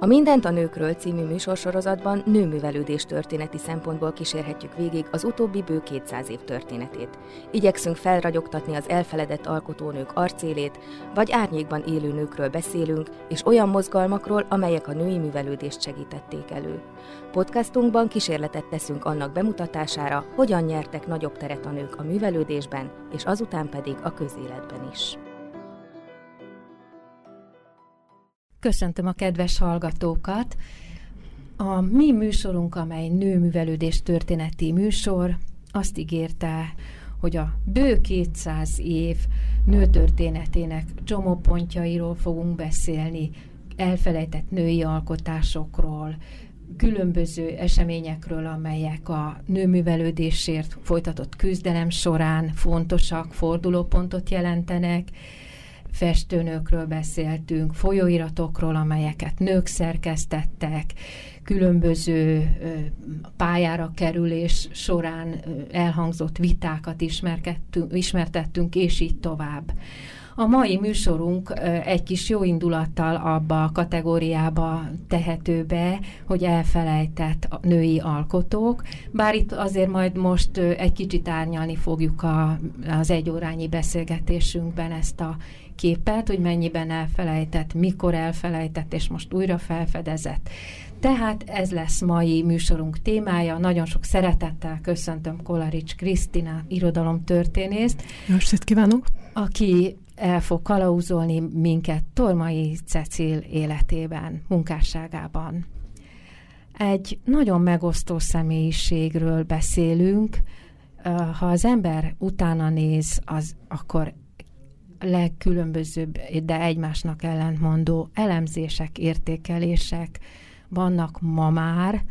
A Mindent a nőkről című műsorsorozatban nőművelődés történeti szempontból kísérhetjük végig az utóbbi bő 200 év történetét. Igyekszünk felragyogtatni az elfeledett alkotónők arcélét, vagy árnyékban élő nőkről beszélünk, és olyan mozgalmakról, amelyek a női művelődést segítették elő. Podcastunkban kísérletet teszünk annak bemutatására, hogyan nyertek nagyobb teret a nők a művelődésben, és azután pedig a közéletben is. Köszöntöm a kedves hallgatókat! A mi műsorunk, amely nőművelődés történeti műsor, azt ígérte, hogy a bő 200 év nőtörténetének csomópontjairól fogunk beszélni, elfelejtett női alkotásokról, különböző eseményekről, amelyek a nőművelődésért folytatott küzdelem során fontosak, fordulópontot jelentenek, festőnőkről beszéltünk, folyóiratokról, amelyeket nők szerkesztettek, különböző pályára kerülés során elhangzott vitákat ismertettünk, és így tovább. A mai műsorunk egy kis jó indulattal abba a kategóriába tehető be, hogy elfelejtett női alkotók, bár itt azért majd most egy kicsit árnyalni fogjuk a, az egyórányi beszélgetésünkben ezt a képet, hogy mennyiben elfelejtett, mikor elfelejtett, és most újra felfedezett. Tehát ez lesz mai műsorunk témája. Nagyon sok szeretettel köszöntöm Kolarics Krisztina, irodalomtörténészt. Jó estét kívánok! Aki el fog kalauzolni minket Tormai Cecil életében, munkásságában. Egy nagyon megosztó személyiségről beszélünk. Ha az ember utána néz, az akkor legkülönbözőbb, de egymásnak ellentmondó elemzések, értékelések vannak ma már,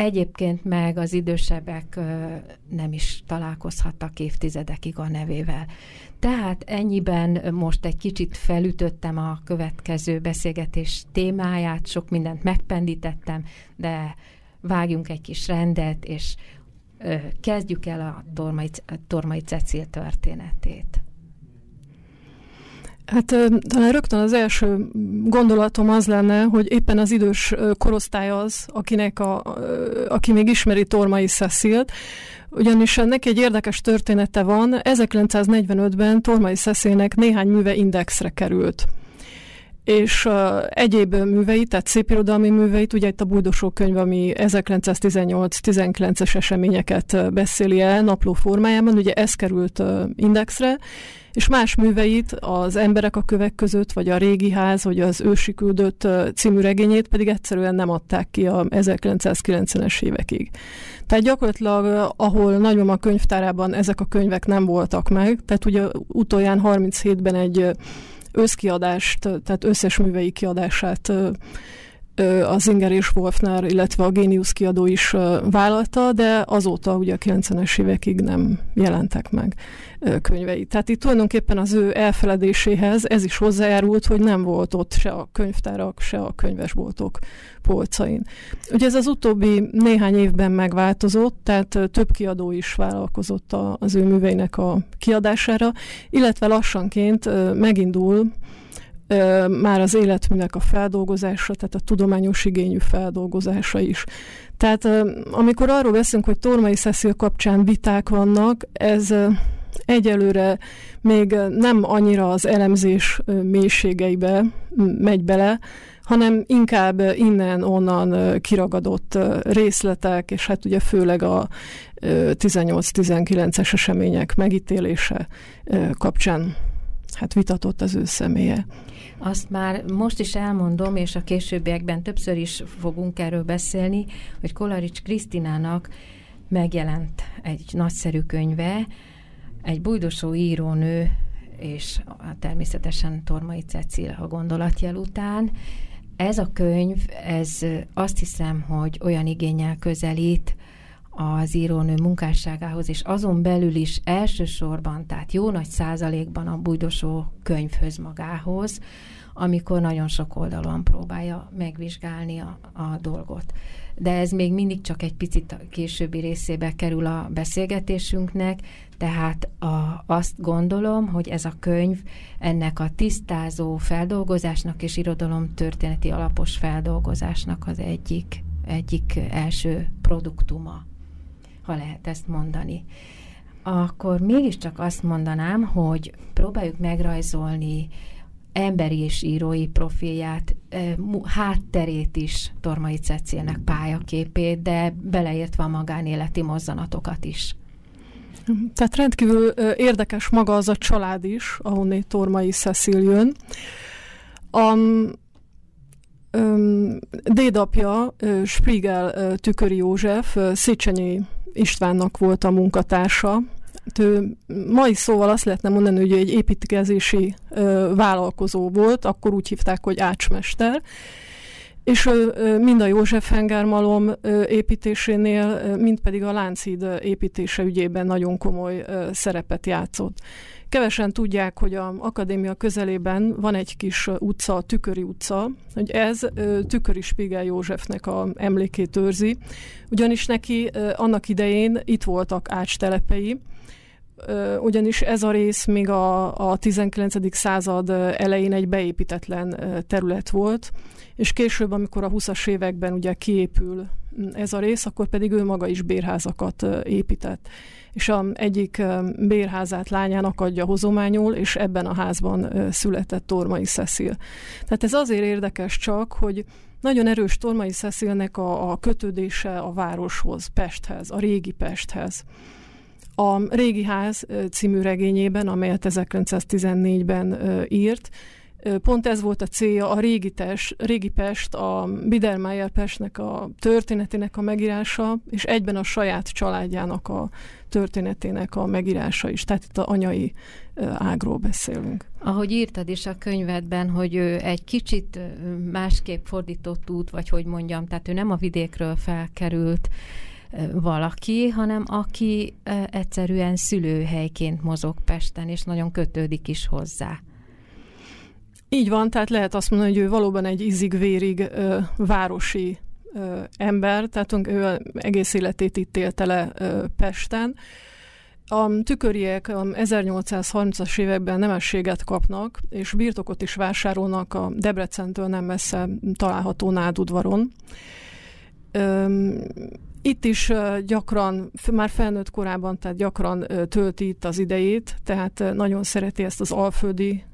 Egyébként meg az idősebbek nem is találkozhattak évtizedekig a nevével. Tehát ennyiben most egy kicsit felütöttem a következő beszélgetés témáját, sok mindent megpendítettem, de vágjunk egy kis rendet, és kezdjük el a Tormai, Tormai Cecil történetét. Hát talán rögtön az első gondolatom az lenne, hogy éppen az idős korosztály az, akinek a, aki még ismeri Tormai Cecilt, ugyanis neki egy érdekes története van. 1945-ben Tormai Cecilnek néhány műve indexre került és uh, egyéb műveit, tehát szépirodalmi műveit, ugye itt a Bújdosó könyv, ami 1918-19-es eseményeket beszéli el napló formájában, ugye ez került uh, indexre, és más műveit, az Emberek a kövek között, vagy a Régi ház, vagy az Ősi küldött című regényét pedig egyszerűen nem adták ki a 1990-es évekig. Tehát gyakorlatilag, ahol nagymama könyvtárában ezek a könyvek nem voltak meg, tehát ugye utolján 37-ben egy összkiadást, tehát összes művei kiadását az Inger és Wolfner, illetve a Genius kiadó is vállalta, de azóta ugye a 90-es évekig nem jelentek meg könyvei. Tehát itt tulajdonképpen az ő elfeledéséhez ez is hozzájárult, hogy nem volt ott se a könyvtárak, se a könyvesboltok polcain. Ugye ez az utóbbi néhány évben megváltozott, tehát több kiadó is vállalkozott az ő műveinek a kiadására, illetve lassanként megindul már az életműnek a feldolgozása, tehát a tudományos igényű feldolgozása is. Tehát amikor arról beszélünk, hogy Tormai Cecil kapcsán viták vannak, ez egyelőre még nem annyira az elemzés mélységeibe megy bele, hanem inkább innen-onnan kiragadott részletek, és hát ugye főleg a 18-19-es események megítélése kapcsán hát vitatott az ő személye. Azt már most is elmondom, és a későbbiekben többször is fogunk erről beszélni, hogy Kolarics Krisztinának megjelent egy nagyszerű könyve, egy bújdosó írónő, és természetesen Tormai Cecil a gondolatjel után. Ez a könyv, ez azt hiszem, hogy olyan igényel közelít az írónő munkásságához, és azon belül is elsősorban, tehát jó nagy százalékban a bújdosó könyvhöz magához, amikor nagyon sok oldalon próbálja megvizsgálni a, a dolgot. De ez még mindig csak egy picit későbbi részébe kerül a beszélgetésünknek, tehát a, azt gondolom, hogy ez a könyv ennek a tisztázó feldolgozásnak és irodalom történeti alapos feldolgozásnak az egyik, egyik első produktuma, ha lehet ezt mondani. Akkor mégiscsak azt mondanám, hogy próbáljuk megrajzolni emberi és írói profilját, hátterét is Tormai Cecilnek pályaképét, de beleértve a magánéleti mozzanatokat is. Tehát rendkívül érdekes maga az a család is, ahonnét Tormai Cecil jön. A dédapja Spiegel Tüköri József, Széchenyi Istvánnak volt a munkatársa, ő mai szóval azt lehetne mondani, hogy egy építkezési vállalkozó volt, akkor úgy hívták, hogy ácsmester, és mind a József Hengermalom építésénél, mind pedig a Lánchíd építése ügyében nagyon komoly szerepet játszott. Kevesen tudják, hogy a akadémia közelében van egy kis utca, a Tüköri utca, hogy ez Tüköri Spigel Józsefnek a emlékét őrzi, ugyanis neki annak idején itt voltak ácstelepei, ugyanis ez a rész még a, a 19. század elején egy beépítetlen terület volt, és később, amikor a 20-as években ugye kiépül ez a rész, akkor pedig ő maga is bérházakat épített. És a egyik bérházát lányának adja hozományul, és ebben a házban született Tormai Cecil. Tehát ez azért érdekes csak, hogy nagyon erős Tormai Cecilnek a, a kötődése a városhoz, Pesthez, a régi Pesthez. A Régi Ház című regényében, amelyet 1914-ben írt, pont ez volt a célja, a régi, tes, régi Pest, a Biedermeier Pestnek a történetének a megírása, és egyben a saját családjának a történetének a megírása is. Tehát itt a anyai ágról beszélünk. Ahogy írtad is a könyvedben, hogy ő egy kicsit másképp fordított út, vagy hogy mondjam, tehát ő nem a vidékről felkerült, valaki, hanem aki egyszerűen szülőhelyként mozog Pesten, és nagyon kötődik is hozzá. Így van, tehát lehet azt mondani, hogy ő valóban egy izig-vérig ö, városi ö, ember, tehát ő egész életét itt élte le ö, Pesten. A tüköriek a 1830-as években nemességet kapnak, és birtokot is vásárolnak a Debrecentől nem messze található Nádudvaron. Itt is gyakran, már felnőtt korában, tehát gyakran tölti itt az idejét, tehát nagyon szereti ezt az alföldi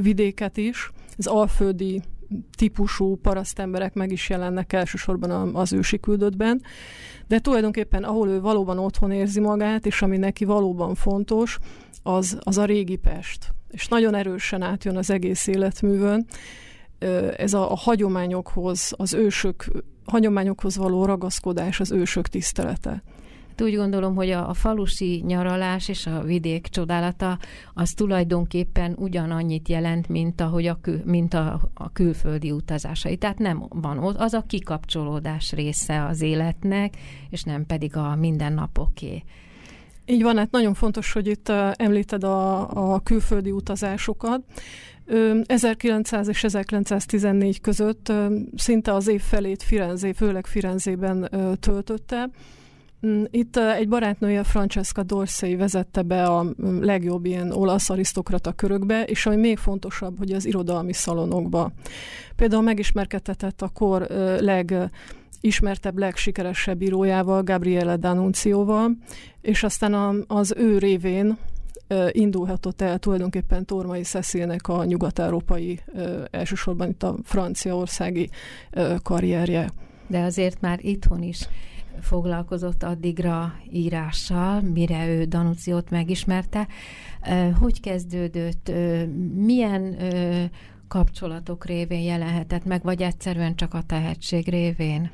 vidéket is. Az alföldi típusú parasztemberek meg is jelennek elsősorban az ősi küldöttben, de tulajdonképpen ahol ő valóban otthon érzi magát, és ami neki valóban fontos, az, az a régi Pest. És nagyon erősen átjön az egész életművön. Ez a, a hagyományokhoz, az ősök hagyományokhoz való ragaszkodás, az ősök tisztelete. Úgy gondolom, hogy a, a falusi nyaralás és a vidék csodálata az tulajdonképpen ugyanannyit jelent, mint, ahogy a, kül, mint a, a külföldi utazásai. Tehát nem van ott, az a kikapcsolódás része az életnek, és nem pedig a mindennapoké. Így van, hát nagyon fontos, hogy itt említed a, a külföldi utazásokat. 1900 és 1914 között szinte az év felét Firenzé, főleg Firenzében töltötte. Mm, itt egy barátnője, Francesca Dorsey vezette be a mm, legjobb ilyen olasz arisztokrata körökbe, és ami még fontosabb, hogy az irodalmi szalonokba. Például megismerkedhetett a kor legismertebb, legsikeresebb írójával, Gabriele D'Annunzioval, és aztán az ő révén indulhatott el tulajdonképpen Tormai Cecilnek a nyugat-európai, elsősorban itt a franciaországi karrierje. De azért már itthon is foglalkozott addigra írással, mire ő Danuciót megismerte. Hogy kezdődött? Milyen kapcsolatok révén jelenhetett meg, vagy egyszerűen csak a tehetség révén?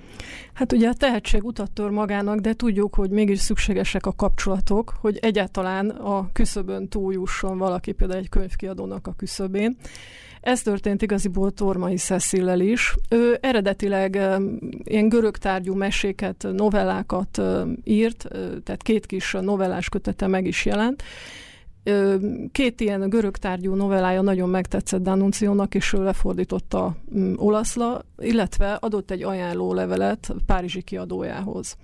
Hát ugye a tehetség utat tör magának, de tudjuk, hogy mégis szükségesek a kapcsolatok, hogy egyáltalán a küszöbön túljusson valaki például egy könyvkiadónak a küszöbén. Ez történt igaziból Tormai Cecillel is. Ő eredetileg ilyen görög tárgyú meséket, novellákat írt, tehát két kis novellás kötete meg is jelent, Két ilyen görög tárgyú novellája nagyon megtetszett D'Annunzionak, és ő lefordította olaszla, illetve adott egy ajánló levelet Párizsi kiadójához.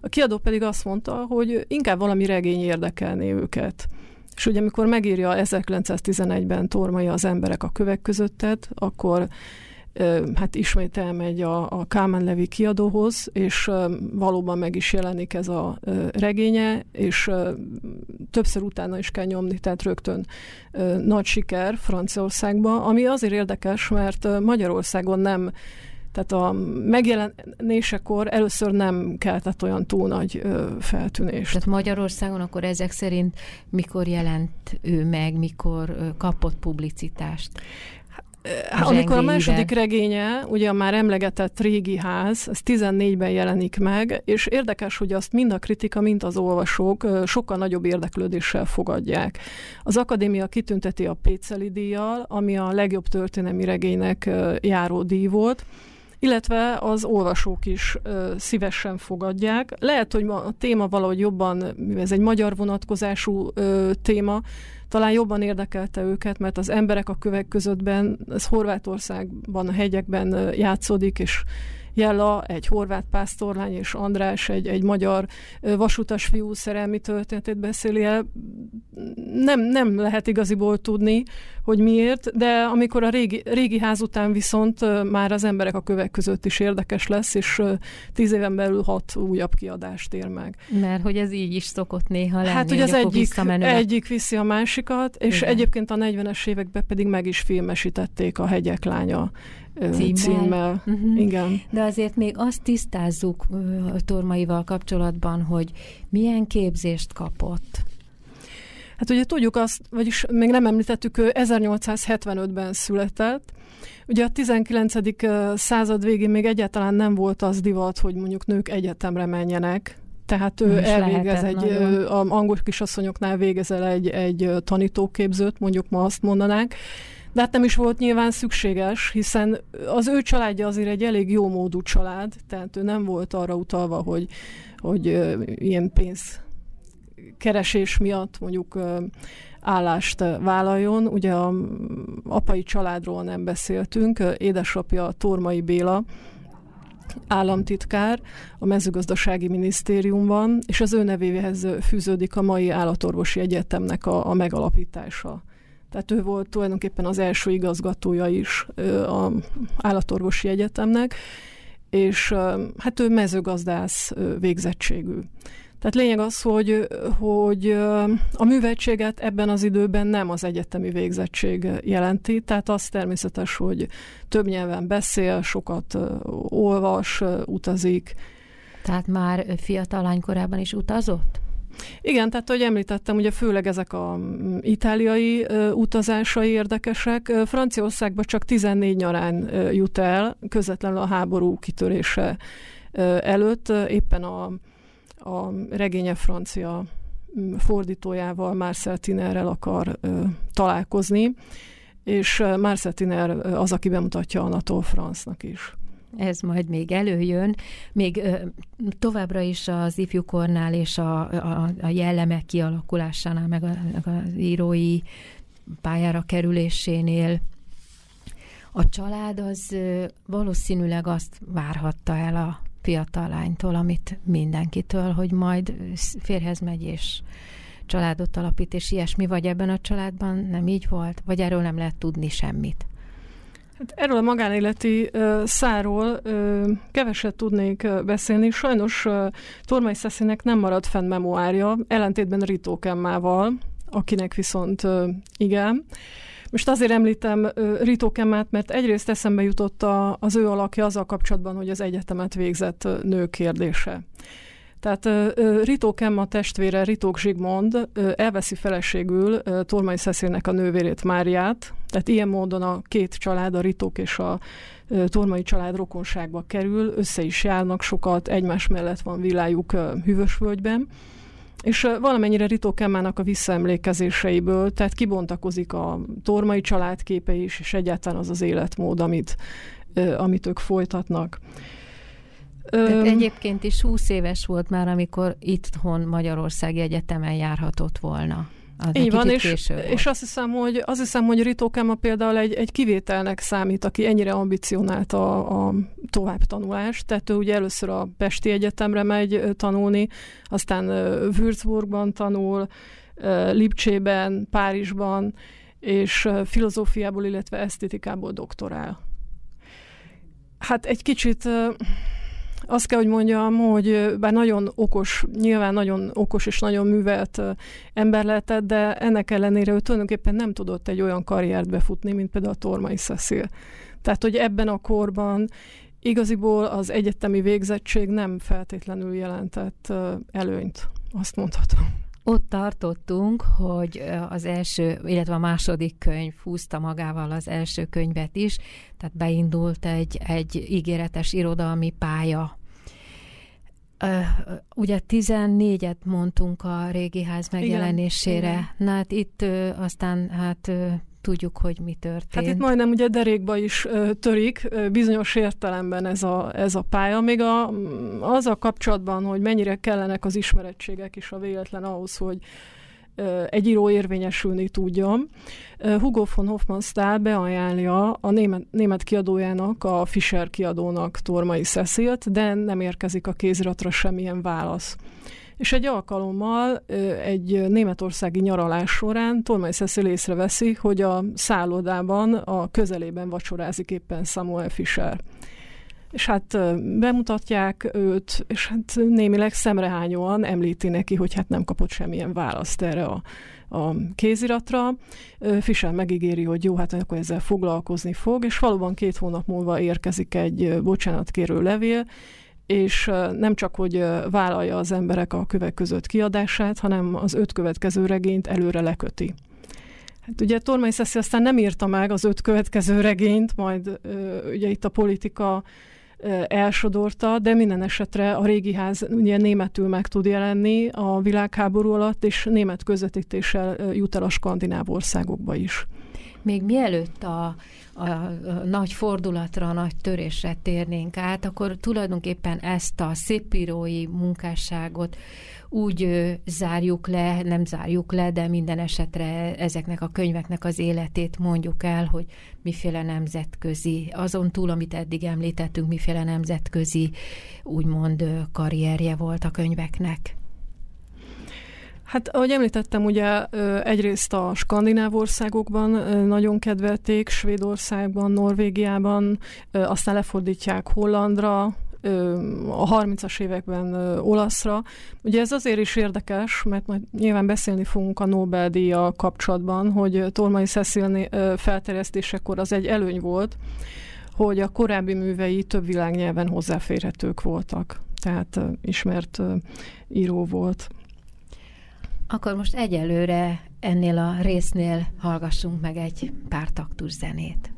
A kiadó pedig azt mondta, hogy inkább valami regény érdekelné őket. És ugye amikor megírja 1911-ben Tormai az emberek a kövek közöttet, akkor hát ismét elmegy a, a Kálmán Levi kiadóhoz, és valóban meg is jelenik ez a regénye, és többször utána is kell nyomni, tehát rögtön nagy siker Franciaországban, ami azért érdekes, mert Magyarországon nem tehát a megjelenésekor először nem keltett olyan túl nagy feltűnést. Tehát Magyarországon akkor ezek szerint mikor jelent ő meg, mikor kapott publicitást? Amikor a második regénye, ugye a már emlegetett régi ház, ez 14-ben jelenik meg, és érdekes, hogy azt mind a kritika, mind az olvasók sokkal nagyobb érdeklődéssel fogadják. Az akadémia kitünteti a Péceli díjjal, ami a legjobb történelmi regénynek járó díj volt, illetve az olvasók is ö, szívesen fogadják. Lehet, hogy a téma valahogy jobban, mivel ez egy magyar vonatkozású ö, téma, talán jobban érdekelte őket, mert az emberek a kövek közöttben, ez Horvátországban, a hegyekben játszódik, és Jella, egy horvát pásztorlány, és András, egy, egy magyar vasutas fiú szerelmi történetét beszéli el. Nem, nem lehet igaziból tudni, hogy miért, de amikor a régi, régi ház után viszont már az emberek a kövek között is érdekes lesz, és tíz éven belül hat újabb kiadást ér meg. Mert hogy ez így is szokott néha lenni, Hát, hogy az egyik, egyik viszi a másikat, és Igen. egyébként a 40-es években pedig meg is filmesítették a Hegyek lánya címmel. címmel. Uh-huh. Igen. De azért még azt tisztázzuk a Tormaival kapcsolatban, hogy milyen képzést kapott. Hát ugye tudjuk azt, vagyis még nem említettük, ő 1875-ben született, Ugye a 19. század végén még egyáltalán nem volt az divat, hogy mondjuk nők egyetemre menjenek, tehát ő elvégez egy, nagyon. angol kisasszonyoknál végezel egy, egy tanítóképzőt, mondjuk ma azt mondanánk, de hát nem is volt nyilván szükséges, hiszen az ő családja azért egy elég jó módú család, tehát ő nem volt arra utalva, hogy, hogy ilyen pénz keresés miatt mondjuk állást vállaljon. Ugye a apai családról nem beszéltünk, édesapja Tormai Béla, államtitkár a mezőgazdasági minisztériumban, és az ő nevéhez fűződik a mai állatorvosi egyetemnek a, a megalapítása. Tehát ő volt tulajdonképpen az első igazgatója is a állatorvosi egyetemnek, és hát ő mezőgazdász végzettségű. Tehát lényeg az, hogy, hogy a műveltséget ebben az időben nem az egyetemi végzettség jelenti, tehát az természetes, hogy több nyelven beszél, sokat olvas, utazik. Tehát már fiatal lánykorában is utazott? Igen, tehát ahogy említettem, ugye főleg ezek a mm, itáliai uh, utazásai érdekesek. Franciaországba csak 14 nyarán jut el, közvetlenül a háború kitörése előtt, éppen a, a regénye francia mm, fordítójával, Marcel Tinerrel akar találkozni, és Marcel Tiner az, aki bemutatja Anatole France-nak is ez majd még előjön. Még ö, továbbra is az ifjúkornál és a, a, a jellemek kialakulásánál, meg, a, meg az írói pályára kerülésénél a család az ö, valószínűleg azt várhatta el a fiatal lánytól, amit mindenkitől, hogy majd férhez megy és családot alapít, és ilyesmi, vagy ebben a családban nem így volt? Vagy erről nem lehet tudni semmit? Hát erről a magánéleti uh, száról uh, keveset tudnék beszélni. Sajnos uh, Tormai Szeszinek nem maradt fenn memoárja, ellentétben Ritó Kemmával, akinek viszont uh, igen. Most azért említem Ritó Kemmát, mert egyrészt eszembe jutott a, az ő alakja azzal kapcsolatban, hogy az egyetemet végzett nő kérdése. Tehát Ritók Emma testvére, Ritók Zsigmond elveszi feleségül Tormai Szeszélnek a nővérét Máriát, tehát ilyen módon a két család, a Ritók és a Tormai család rokonságba kerül, össze is járnak sokat, egymás mellett van vilájuk Hűvösvölgyben, és valamennyire Ritó Kemmának a visszaemlékezéseiből, tehát kibontakozik a Tormai család képe is, és egyáltalán az az életmód, amit, amit ők folytatnak. Tehát egyébként is 20 éves volt már, amikor itthon Magyarországi Egyetemen járhatott volna. Az Így van, és, és azt hiszem, hogy, azt hiszem, hogy Ritó Kema például egy, egy kivételnek számít, aki ennyire ambicionált a, a továbbtanulást. Tehát ő ugye először a Pesti Egyetemre megy tanulni, aztán Würzburgban tanul, Lipcsében, Párizsban, és filozófiából, illetve esztétikából doktorál. Hát egy kicsit azt kell, hogy mondjam, hogy bár nagyon okos, nyilván nagyon okos és nagyon művelt ember lehetett, de ennek ellenére ő tulajdonképpen nem tudott egy olyan karriert befutni, mint például a Tormai Cecil. Tehát, hogy ebben a korban igaziból az egyetemi végzettség nem feltétlenül jelentett előnyt, azt mondhatom. Ott tartottunk, hogy az első, illetve a második könyv húzta magával az első könyvet is, tehát beindult egy, egy ígéretes irodalmi pálya ugye 14-et mondtunk a régi ház megjelenésére. Igen, Na hát itt aztán hát tudjuk, hogy mi történt. Hát itt majdnem ugye derékba is uh, törik uh, bizonyos értelemben ez a, ez a pálya, még a, az a kapcsolatban, hogy mennyire kellenek az ismerettségek és a véletlen ahhoz, hogy egy író érvényesülni tudjon. Hugo von Hofmannsthal beajánlja a német, német kiadójának, a Fischer kiadónak Tormai Cecilt, de nem érkezik a kéziratra semmilyen válasz. És egy alkalommal egy németországi nyaralás során Tormai Cecil észreveszi, hogy a szállodában a közelében vacsorázik éppen Samuel Fischer és hát bemutatják őt, és hát némileg szemrehányóan említi neki, hogy hát nem kapott semmilyen választ erre a, a kéziratra. Fischer megígéri, hogy jó, hát akkor ezzel foglalkozni fog, és valóban két hónap múlva érkezik egy bocsánatkérő levél, és nem csak, hogy vállalja az emberek a kövek között kiadását, hanem az öt következő regényt előre leköti. Hát ugye Tormai Szeszi aztán nem írta meg az öt következő regényt, majd ugye itt a politika elsodorta, de minden esetre a régi ház ugye németül meg tud jelenni a világháború alatt, és német közvetítéssel jut el a skandináv országokba is. Még mielőtt a, a, a nagy fordulatra, a nagy törésre térnénk át, akkor tulajdonképpen ezt a szépírói munkásságot úgy zárjuk le, nem zárjuk le, de minden esetre ezeknek a könyveknek az életét mondjuk el, hogy miféle nemzetközi, azon túl, amit eddig említettünk, miféle nemzetközi úgymond karrierje volt a könyveknek. Hát, ahogy említettem, ugye egyrészt a skandináv országokban nagyon kedvelték, Svédországban, Norvégiában, aztán lefordítják Hollandra, a 30-as években olaszra. Ugye ez azért is érdekes, mert majd nyilván beszélni fogunk a Nobel-díja kapcsolatban, hogy Tormai Cecil felterjesztésekor az egy előny volt, hogy a korábbi művei több világnyelven hozzáférhetők voltak. Tehát ismert író volt. Akkor most egyelőre ennél a résznél hallgassunk meg egy pár taktus zenét.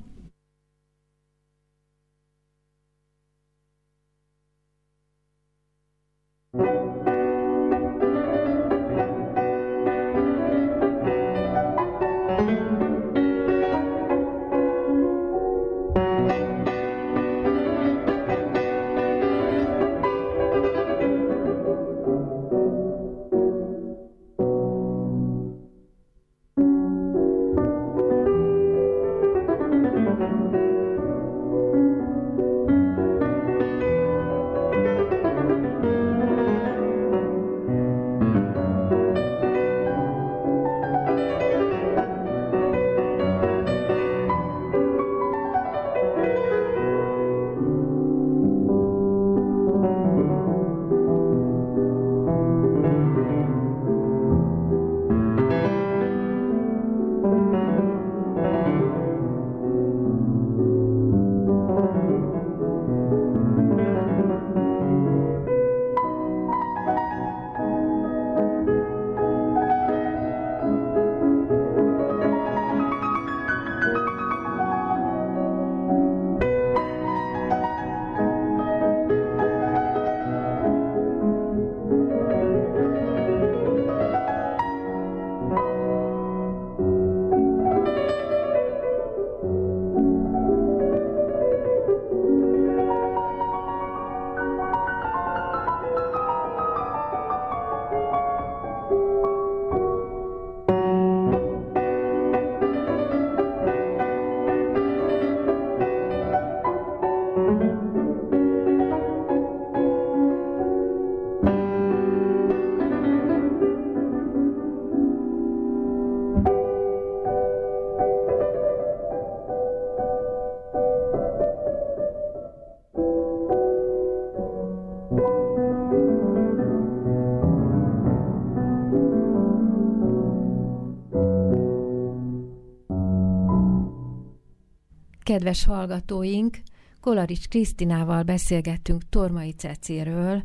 Kedves hallgatóink, Kolarics Krisztinával beszélgettünk Tormai Cecéről,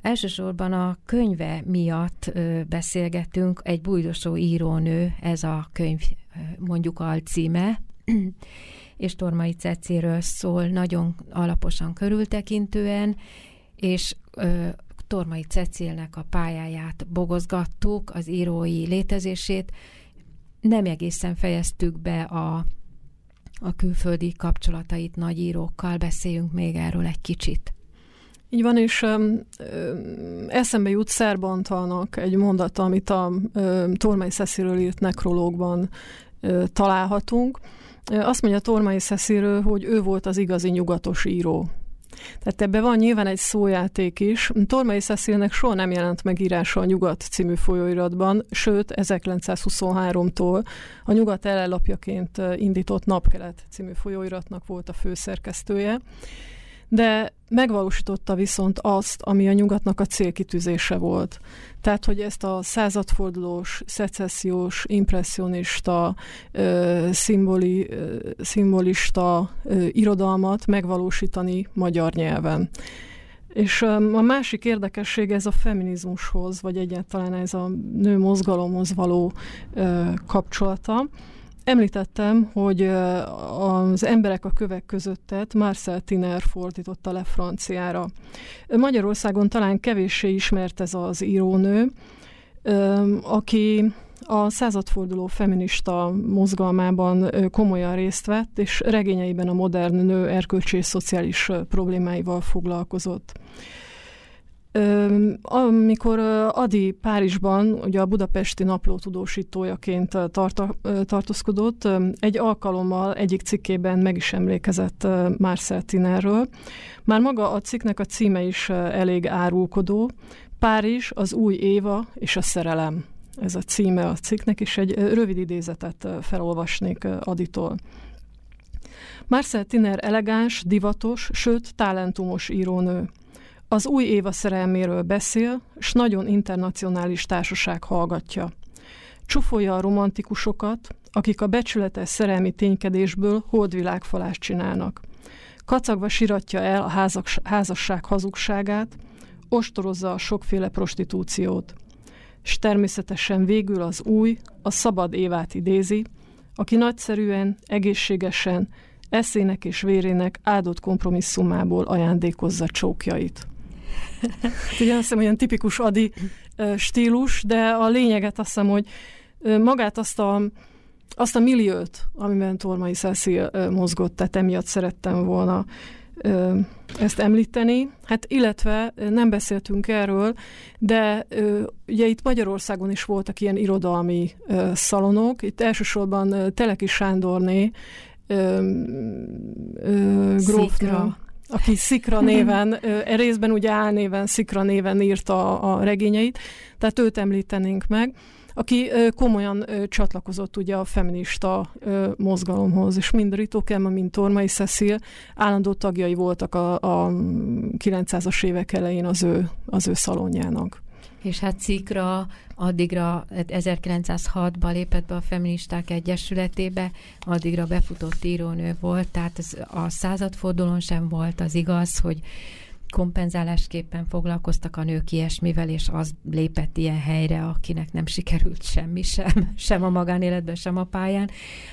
Elsősorban a könyve miatt beszélgetünk, egy bújdosó írónő, ez a könyv mondjuk alcíme, és Tormai Cecéről szól nagyon alaposan körültekintően, és Tormai Cecilnek a pályáját bogozgattuk, az írói létezését. Nem egészen fejeztük be a, a külföldi kapcsolatait nagy írókkal, beszéljünk még erről egy kicsit. Így van, és ö, eszembe jut Szerbantalnak egy mondata, amit a ö, Tormai Szesziről írt nekrológban ö, találhatunk. Azt mondja Tormai Szesziről, hogy ő volt az igazi nyugatos író. Tehát ebben van nyilván egy szójáték is. Tormai Cecilnek soha nem jelent meg írása a Nyugat című folyóiratban, sőt 1923-tól a Nyugat ellenlapjaként indított Napkelet című folyóiratnak volt a főszerkesztője de megvalósította viszont azt, ami a nyugatnak a célkitűzése volt. Tehát, hogy ezt a századfordulós, szecessziós, impressionista, ö, szimboli, ö, szimbolista ö, irodalmat megvalósítani magyar nyelven. És a másik érdekesség ez a feminizmushoz, vagy egyáltalán ez a nő mozgalomhoz való ö, kapcsolata. Említettem, hogy az emberek a kövek közöttet Marcel Tiner fordította le franciára. Magyarországon talán kevéssé ismert ez az írónő, aki a századforduló feminista mozgalmában komolyan részt vett, és regényeiben a modern nő erkölcsi és szociális problémáival foglalkozott. Amikor Adi Párizsban, ugye a budapesti napló tudósítójaként tarta, tartózkodott, egy alkalommal egyik cikkében meg is emlékezett Marcel Tinerről. Már maga a cikknek a címe is elég árulkodó. Párizs, az új Éva és a szerelem. Ez a címe a cikknek, és egy rövid idézetet felolvasnék Aditól. Marcel Tiner elegáns, divatos, sőt talentumos írónő az új éva szerelméről beszél, s nagyon internacionális társaság hallgatja. Csúfolja a romantikusokat, akik a becsületes szerelmi ténykedésből holdvilágfalást csinálnak. Kacagva siratja el a házak, házasság hazugságát, ostorozza a sokféle prostitúciót. És természetesen végül az új, a szabad évát idézi, aki nagyszerűen, egészségesen, eszének és vérének áldott kompromisszumából ajándékozza csókjait. Ugye azt hiszem, olyan tipikus adi stílus, de a lényeget azt hiszem, hogy magát azt a, azt a milliót, amiben Tormai Cecil mozgott, tehát emiatt szerettem volna ezt említeni. Hát illetve nem beszéltünk erről, de ugye itt Magyarországon is voltak ilyen irodalmi szalonok. Itt elsősorban Teleki Sándorné grófnő aki Szikra néven, e részben ugye álnéven, Szikra néven írta a, regényeit, tehát őt említenénk meg, aki komolyan csatlakozott ugye a feminista mozgalomhoz, és mind Rito Kemma, mind Tormai Cecil állandó tagjai voltak a, a 900-as évek elején az ő, az ő szalonjának és hát Cikra addigra 1906-ban lépett be a Feministák Egyesületébe, addigra befutott írónő volt, tehát ez a századfordulón sem volt az igaz, hogy kompenzálásképpen foglalkoztak a nők ilyesmivel, és az lépett ilyen helyre, akinek nem sikerült semmi sem, sem a magánéletben, sem a pályán.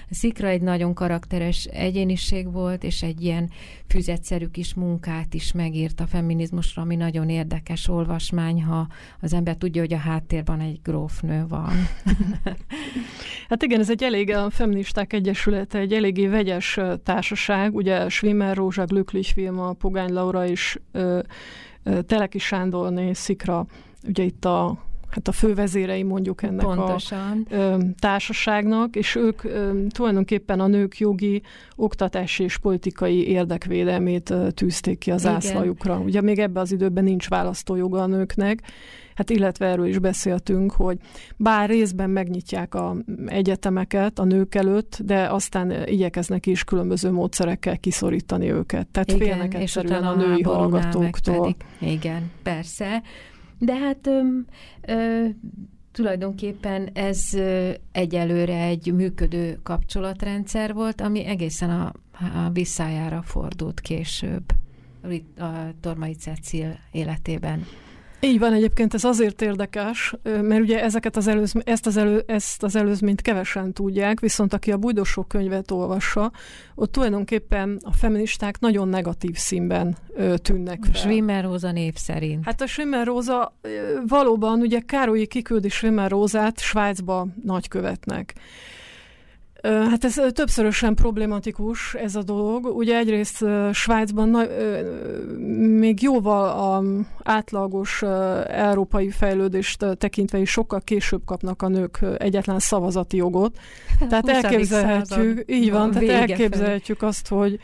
Szikra egy nagyon karakteres egyéniség volt, és egy ilyen füzetszerű kis munkát is megírt a feminizmusra, ami nagyon érdekes olvasmány, ha az ember tudja, hogy a háttérben egy grófnő van. hát igen, ez egy elég, a Feministák Egyesülete egy eléggé vegyes társaság, ugye Schwimmer, Rózsa Glücklich film, a Pogány Laura is Teleki Sándorné, Szikra, ugye itt a hát a fővezérei mondjuk ennek Pontosan. a ö, társaságnak, és ők ö, tulajdonképpen a nők jogi, oktatási és politikai érdekvédelmét ö, tűzték ki az ászlajukra. Ugye még ebben az időben nincs választójoga a nőknek, hát illetve erről is beszéltünk, hogy bár részben megnyitják a egyetemeket a nők előtt, de aztán igyekeznek is különböző módszerekkel kiszorítani őket. Tehát Igen, félnek egyszerűen a női hallgatóktól. Igen, persze. De hát ö, ö, tulajdonképpen ez egyelőre egy működő kapcsolatrendszer volt, ami egészen a a visszájára fordult később a Tormai Cecil életében. Így van, egyébként ez azért érdekes, mert ugye ezeket az előz, ezt, az elő, ezt az előzményt kevesen tudják, viszont aki a Bújdosó könyvet olvassa, ott tulajdonképpen a feministák nagyon negatív színben ö, tűnnek fel. Schwimmer Róza név szerint. Hát a Schwimmer Róza valóban, ugye Károlyi kiküldi Schwimmer Rózát Svájcba nagykövetnek. Hát ez többszörösen problematikus ez a dolog. Ugye egyrészt Svájcban na, még jóval a átlagos európai fejlődést tekintve is sokkal később kapnak a nők egyetlen szavazati jogot. Tehát elképzelhetjük, így van, tehát elképzelhetjük azt, hogy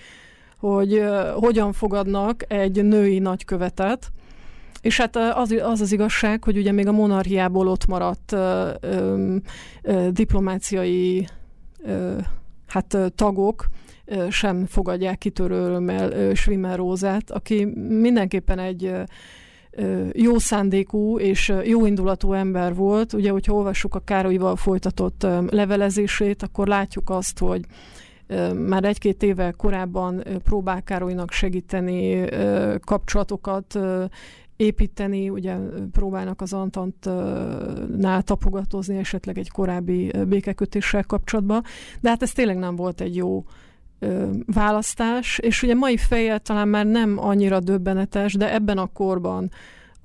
hogy hogyan fogadnak egy női nagykövetet, és hát az, az az igazság, hogy ugye még a monarchiából ott maradt ö, ö, ö, diplomáciai hát tagok sem fogadják kitörő örömmel Schwimmer Rózát, aki mindenképpen egy jó szándékú és jó indulatú ember volt. Ugye, hogyha olvassuk a Károlyival folytatott levelezését, akkor látjuk azt, hogy már egy-két éve korábban próbál Károlynak segíteni kapcsolatokat építeni, ugye próbálnak az Antantnál tapogatozni esetleg egy korábbi békekötéssel kapcsolatban, de hát ez tényleg nem volt egy jó választás, és ugye mai fejjel talán már nem annyira döbbenetes, de ebben a korban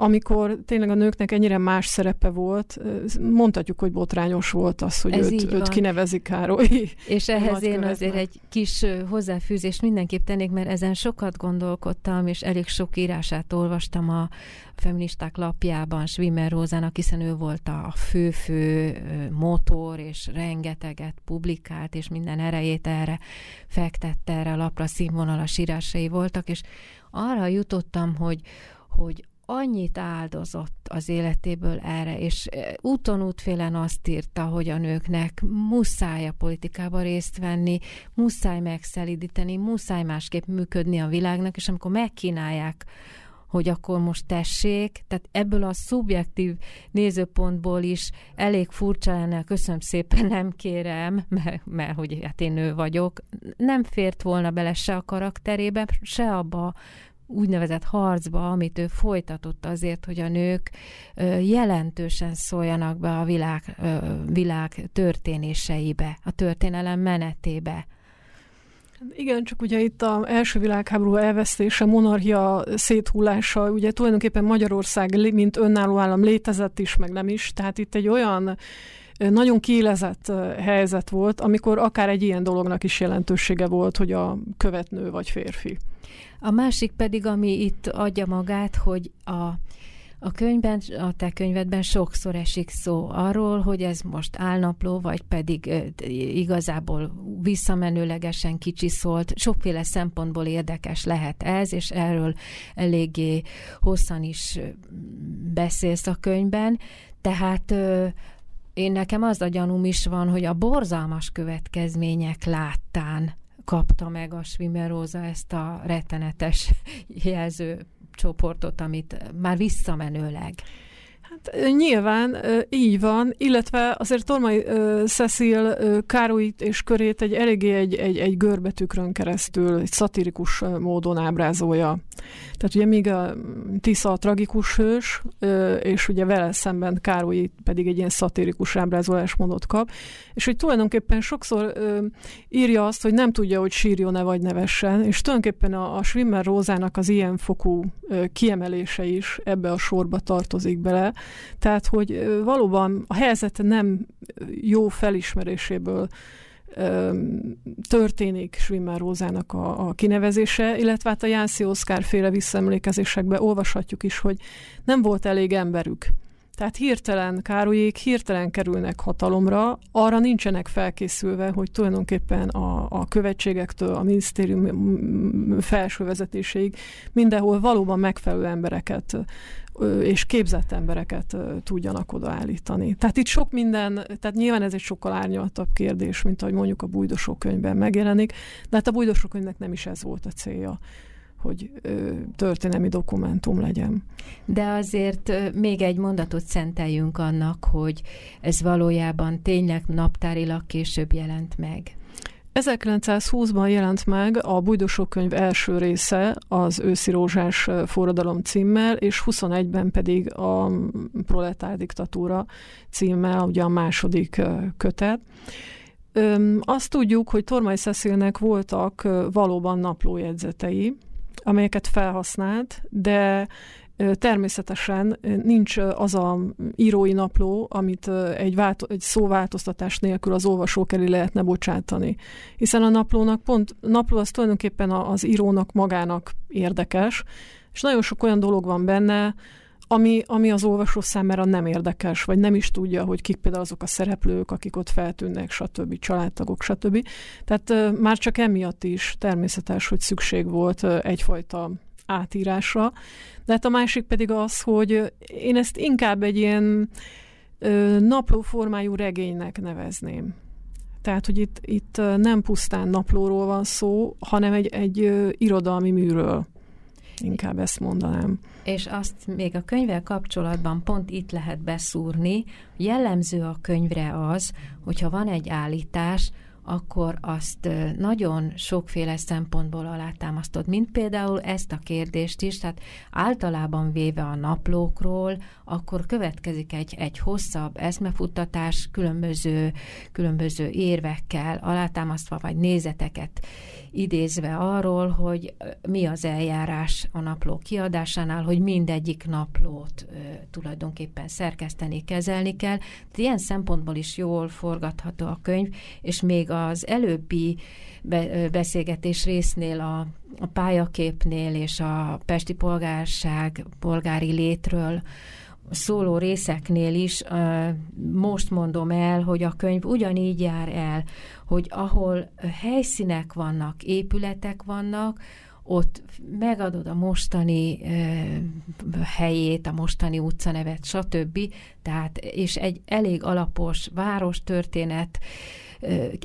amikor tényleg a nőknek ennyire más szerepe volt, mondhatjuk, hogy botrányos volt az, hogy Ez őt, őt kinevezik Károly. És ehhez én azért egy kis hozzáfűzést mindenképp tennék, mert ezen sokat gondolkodtam, és elég sok írását olvastam a feministák lapjában Schwimmer Rózának, hiszen ő volt a fő-fő motor, és rengeteget publikált, és minden erejét erre fektette, erre a lapra színvonalas írásai voltak, és arra jutottam, hogy, hogy annyit áldozott az életéből erre, és e, úton útfélen azt írta, hogy a nőknek muszáj a politikába részt venni, muszáj megszelidíteni, muszáj másképp működni a világnak, és amikor megkínálják hogy akkor most tessék, tehát ebből a szubjektív nézőpontból is elég furcsa lenne, köszönöm szépen, nem kérem, mert, mert hogy hát én nő vagyok, nem fért volna bele se a karakterébe, se abba úgynevezett harcba, amit ő folytatott azért, hogy a nők jelentősen szóljanak be a világ, világ történéseibe, a történelem menetébe. Igen, csak ugye itt az első világháború elvesztése, monarchia széthullása, ugye tulajdonképpen Magyarország, mint önálló állam létezett is, meg nem is, tehát itt egy olyan nagyon kiélezett helyzet volt, amikor akár egy ilyen dolognak is jelentősége volt, hogy a követnő vagy férfi. A másik pedig, ami itt adja magát, hogy a a könyvben, a te könyvedben sokszor esik szó arról, hogy ez most álnapló, vagy pedig igazából visszamenőlegesen kicsi szólt. Sokféle szempontból érdekes lehet ez, és erről eléggé hosszan is beszélsz a könyvben. Tehát én nekem az a gyanúm is van, hogy a borzalmas következmények láttán kapta meg a Schwimmeróza ezt a rettenetes jelző csoportot, amit már visszamenőleg Hát nyilván így van, illetve azért Tormai Cecil Károlyt és körét egy eléggé egy, egy, egy görbetükrön keresztül, egy szatirikus módon ábrázolja. Tehát ugye még a Tisza a tragikus hős, és ugye vele szemben Károly pedig egy ilyen szatirikus ábrázolásmódot kap, és hogy tulajdonképpen sokszor írja azt, hogy nem tudja, hogy sírjon-e vagy nevessen, és tulajdonképpen a, a Schwimmer Rózának az ilyen fokú kiemelése is ebbe a sorba tartozik bele, tehát, hogy valóban a helyzet nem jó felismeréséből történik Schwimmer Rózának a, a kinevezése, illetve hát a Jánszi Oszkár féle visszaemlékezésekben olvashatjuk is, hogy nem volt elég emberük. Tehát hirtelen Károlyék hirtelen kerülnek hatalomra, arra nincsenek felkészülve, hogy tulajdonképpen a, a követségektől a minisztérium felső vezetéséig mindenhol valóban megfelelő embereket és képzett embereket tudjanak odaállítani. Tehát itt sok minden, tehát nyilván ez egy sokkal árnyaltabb kérdés, mint ahogy mondjuk a bújdosó könyvben megjelenik, de hát a bújdosó könyvnek nem is ez volt a célja hogy ö, történelmi dokumentum legyen. De azért még egy mondatot szenteljünk annak, hogy ez valójában tényleg naptárilag később jelent meg. 1920-ban jelent meg a Bújdosó könyv első része, az Őszi Rózsás forradalom címmel, és 21-ben pedig a Proletár diktatúra címmel, ugye a második kötet. Azt tudjuk, hogy Tormai Cecilnek voltak valóban naplójegyzetei, amelyeket felhasznált, de Természetesen nincs az a írói napló, amit egy, válto- egy szóváltoztatás nélkül az olvasók elé lehetne bocsátani. Hiszen a naplónak pont, napló az tulajdonképpen az írónak magának érdekes, és nagyon sok olyan dolog van benne, ami, ami az olvasó számára nem érdekes, vagy nem is tudja, hogy kik például azok a szereplők, akik ott feltűnnek, stb., családtagok, stb. Tehát már csak emiatt is természetes, hogy szükség volt egyfajta átírásra. De hát a másik pedig az, hogy én ezt inkább egy ilyen napló formájú regénynek nevezném. Tehát, hogy itt, itt nem pusztán naplóról van szó, hanem egy, egy irodalmi műről. Inkább ezt mondanám. És azt még a könyvvel kapcsolatban pont itt lehet beszúrni, jellemző a könyvre az, hogyha van egy állítás, akkor azt nagyon sokféle szempontból alátámasztod, mint például ezt a kérdést is, tehát általában véve a naplókról, akkor következik egy, egy hosszabb eszmefuttatás különböző, különböző érvekkel alátámasztva, vagy nézeteket idézve arról, hogy mi az eljárás a napló kiadásánál, hogy mindegyik naplót ö, tulajdonképpen szerkeszteni, kezelni kell. De ilyen szempontból is jól forgatható a könyv, és még az előbbi be, beszélgetés résznél a, a pályaképnél és a pesti polgárság, polgári létről szóló részeknél is most mondom el, hogy a könyv ugyanígy jár el, hogy ahol helyszínek vannak, épületek vannak, ott megadod a mostani helyét, a mostani utcanevet, stb. Tehát, és egy elég alapos várostörténet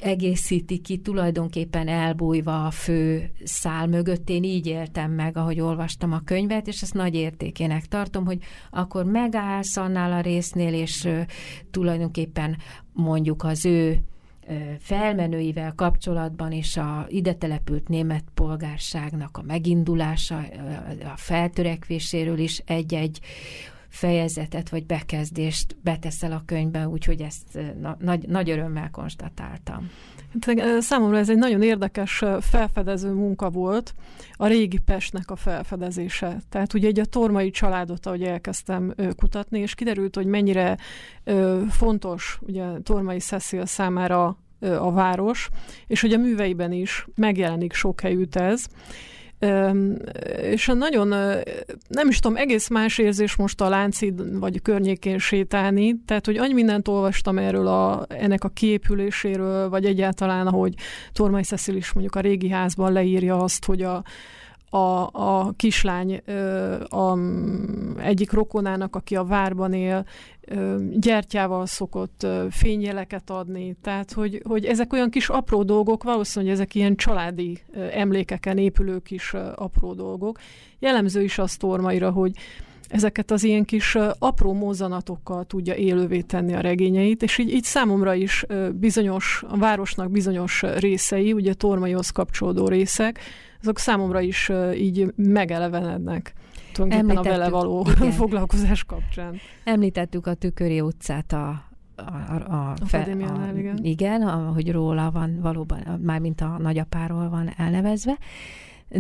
egészíti ki, tulajdonképpen elbújva a fő szál mögött. Én így éltem meg, ahogy olvastam a könyvet, és ezt nagy értékének tartom, hogy akkor megállsz annál a résznél, és tulajdonképpen mondjuk az ő felmenőivel kapcsolatban és a ide települt német polgárságnak a megindulása, a feltörekvéséről is egy-egy fejezetet vagy bekezdést beteszel a könyvbe, úgyhogy ezt na, nagy, nagy örömmel konstatáltam. Hát, számomra ez egy nagyon érdekes felfedező munka volt, a régi Pestnek a felfedezése. Tehát ugye egy a tormai családot, ahogy elkezdtem kutatni, és kiderült, hogy mennyire fontos ugye tormai Cecil számára a város, és hogy a műveiben is megjelenik sok helyütt ez és nagyon, nem is tudom, egész más érzés most a Láncid vagy környékén sétálni, tehát, hogy annyi mindent olvastam erről a, ennek a kiépüléséről, vagy egyáltalán, ahogy Tormai Cecil is mondjuk a régi házban leírja azt, hogy a, a, a kislány a, egyik rokonának, aki a várban él, gyertyával szokott fényjeleket adni, tehát hogy, hogy ezek olyan kis apró dolgok, valószínűleg ezek ilyen családi emlékeken épülő kis apró dolgok. Jellemző is az Tormaira, hogy ezeket az ilyen kis apró mozzanatokkal tudja élővé tenni a regényeit, és így, így számomra is bizonyos, a városnak bizonyos részei, ugye Tormaihoz kapcsolódó részek, azok számomra is így megelevenednek tulajdonképpen a vele való igen. foglalkozás kapcsán. Említettük a Tüköri utcát a a, a, a, fe, a igen. Igen, ahogy róla van valóban, mármint a nagyapáról van elnevezve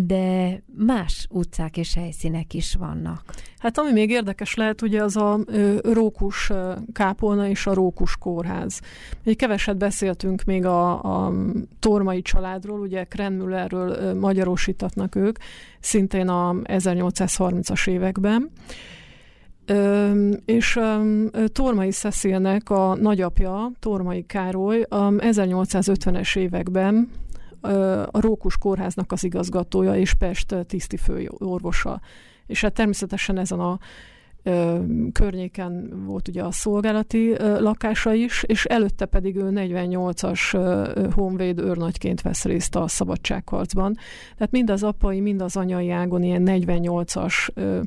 de más utcák és helyszínek is vannak. Hát ami még érdekes lehet, ugye az a Rókus kápolna és a Rókus kórház. Egy keveset beszéltünk még a, a Tormai családról, ugye Krenmüllerről magyarosítatnak ők, szintén a 1830-as években. Ö, és ö, Tormai Cecilnek a nagyapja, Tormai Károly a 1850-es években a Rókus kórháznak az igazgatója és Pest tiszti főorvosa. És hát természetesen ezen a környéken volt ugye a szolgálati lakása is, és előtte pedig ő 48-as ö, honvéd őrnagyként vesz részt a szabadságharcban. Tehát mind az apai, mind az anyai ágon ilyen 48-as ö,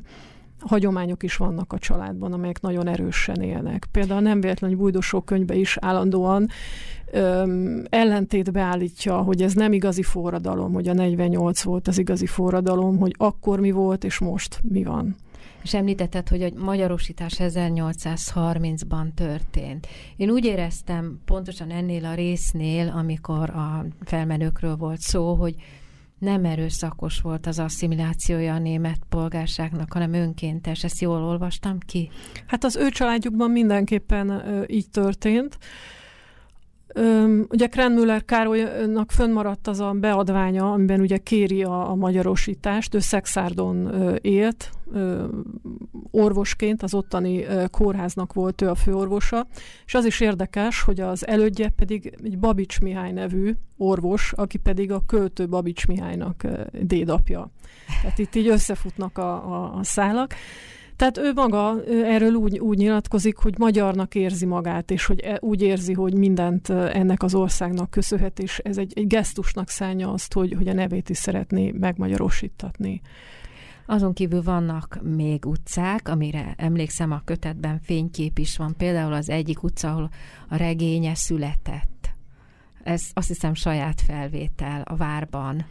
hagyományok is vannak a családban, amelyek nagyon erősen élnek. Például nem véletlenül Bújdosó könyvbe is állandóan öm, ellentétbe állítja, hogy ez nem igazi forradalom, hogy a 48 volt az igazi forradalom, hogy akkor mi volt, és most mi van. És említetted, hogy a magyarosítás 1830-ban történt. Én úgy éreztem pontosan ennél a résznél, amikor a felmenőkről volt szó, hogy nem erőszakos volt az asszimilációja a német polgárságnak, hanem önkéntes. Ezt jól olvastam ki? Hát az ő családjukban mindenképpen így történt. Öm, ugye Krenmüller Károlynak fönnmaradt az a beadványa, amiben ugye kéri a, a magyarosítást, ő Szexárdon élt, orvosként, az ottani kórháznak volt ő a főorvosa, és az is érdekes, hogy az elődje pedig egy Babics Mihály nevű orvos, aki pedig a költő Babics Mihálynak dédapja. Tehát itt így összefutnak a, a, a szálak. Tehát ő maga erről úgy, úgy nyilatkozik, hogy magyarnak érzi magát, és hogy e, úgy érzi, hogy mindent ennek az országnak köszönhet, és ez egy, egy gesztusnak szállja azt, hogy, hogy a nevét is szeretné megmagyarosítatni. Azon kívül vannak még utcák, amire emlékszem a kötetben fénykép is van. Például az egyik utca, ahol a regénye született. Ez azt hiszem saját felvétel a várban.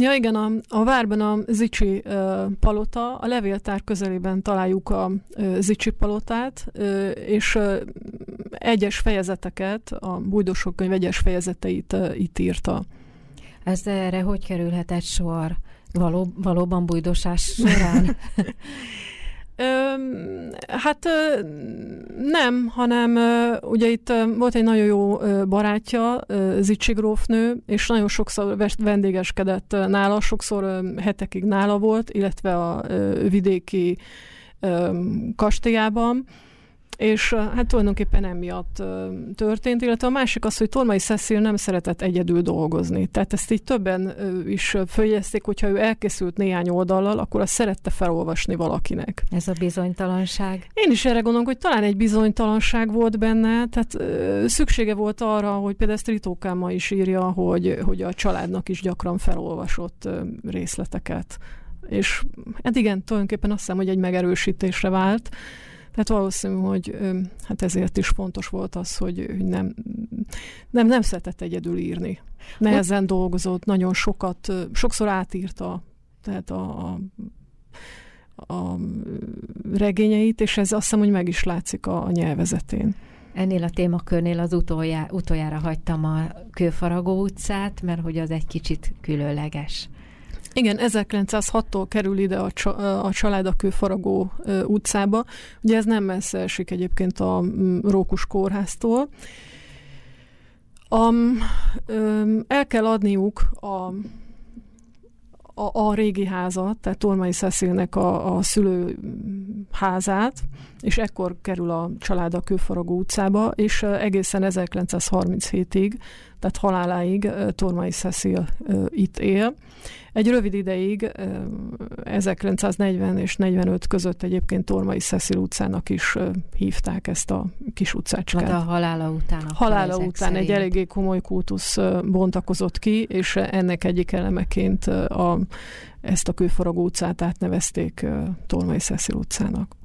Ja igen, a, a várban a Zicsi uh, palota, a levéltár közelében találjuk a uh, Zicsi palotát, uh, és uh, egyes fejezeteket, a Bújdosok könyv egyes fejezeteit uh, itt írta. Ez erre hogy kerülhetett sor? Való, valóban bújdosás során? Hát nem, hanem ugye itt volt egy nagyon jó barátja, Zicsi grófnő, és nagyon sokszor vendégeskedett nála, sokszor hetekig nála volt, illetve a vidéki kastélyában és hát tulajdonképpen emiatt történt, illetve a másik az, hogy Tormai Cecil nem szeretett egyedül dolgozni. Tehát ezt így többen is följezték, hogyha ő elkészült néhány oldallal, akkor azt szerette felolvasni valakinek. Ez a bizonytalanság? Én is erre gondolom, hogy talán egy bizonytalanság volt benne, tehát szüksége volt arra, hogy például ezt Ritókáma is írja, hogy, hogy a családnak is gyakran felolvasott részleteket. És hát igen, tulajdonképpen azt hiszem, hogy egy megerősítésre vált, tehát valószínű, hogy hát ezért is fontos volt az, hogy nem, nem, nem szeretett egyedül írni. Nehezen dolgozott, nagyon sokat, sokszor átírta, tehát a, a a regényeit, és ez azt hiszem, hogy meg is látszik a, a nyelvezetén. Ennél a témakörnél az utoljá, utoljára hagytam a Kőfaragó utcát, mert hogy az egy kicsit különleges. Igen, 1906-tól kerül ide a, csa, a család a Kőfaragó utcába. Ugye ez nem messze esik egyébként a Rókus kórháztól. Um, um, el kell adniuk a a, a régi házat, tehát Tormai Szeszélnek a, a szülő házát, és ekkor kerül a család a Kőfaragó utcába, és egészen 1937-ig, tehát haláláig Tormai Szeszél itt él. Egy rövid ideig, 1940 és 45 között egyébként Tormai Szeszél utcának is hívták ezt a kis utcácskát. Hát a halála után. A halála után szerint. egy eléggé komoly kultusz bontakozott ki, és ennek egyik elemeként a, ezt a Kőfaragó utcát átnevezték Tormai Szeszél utcának.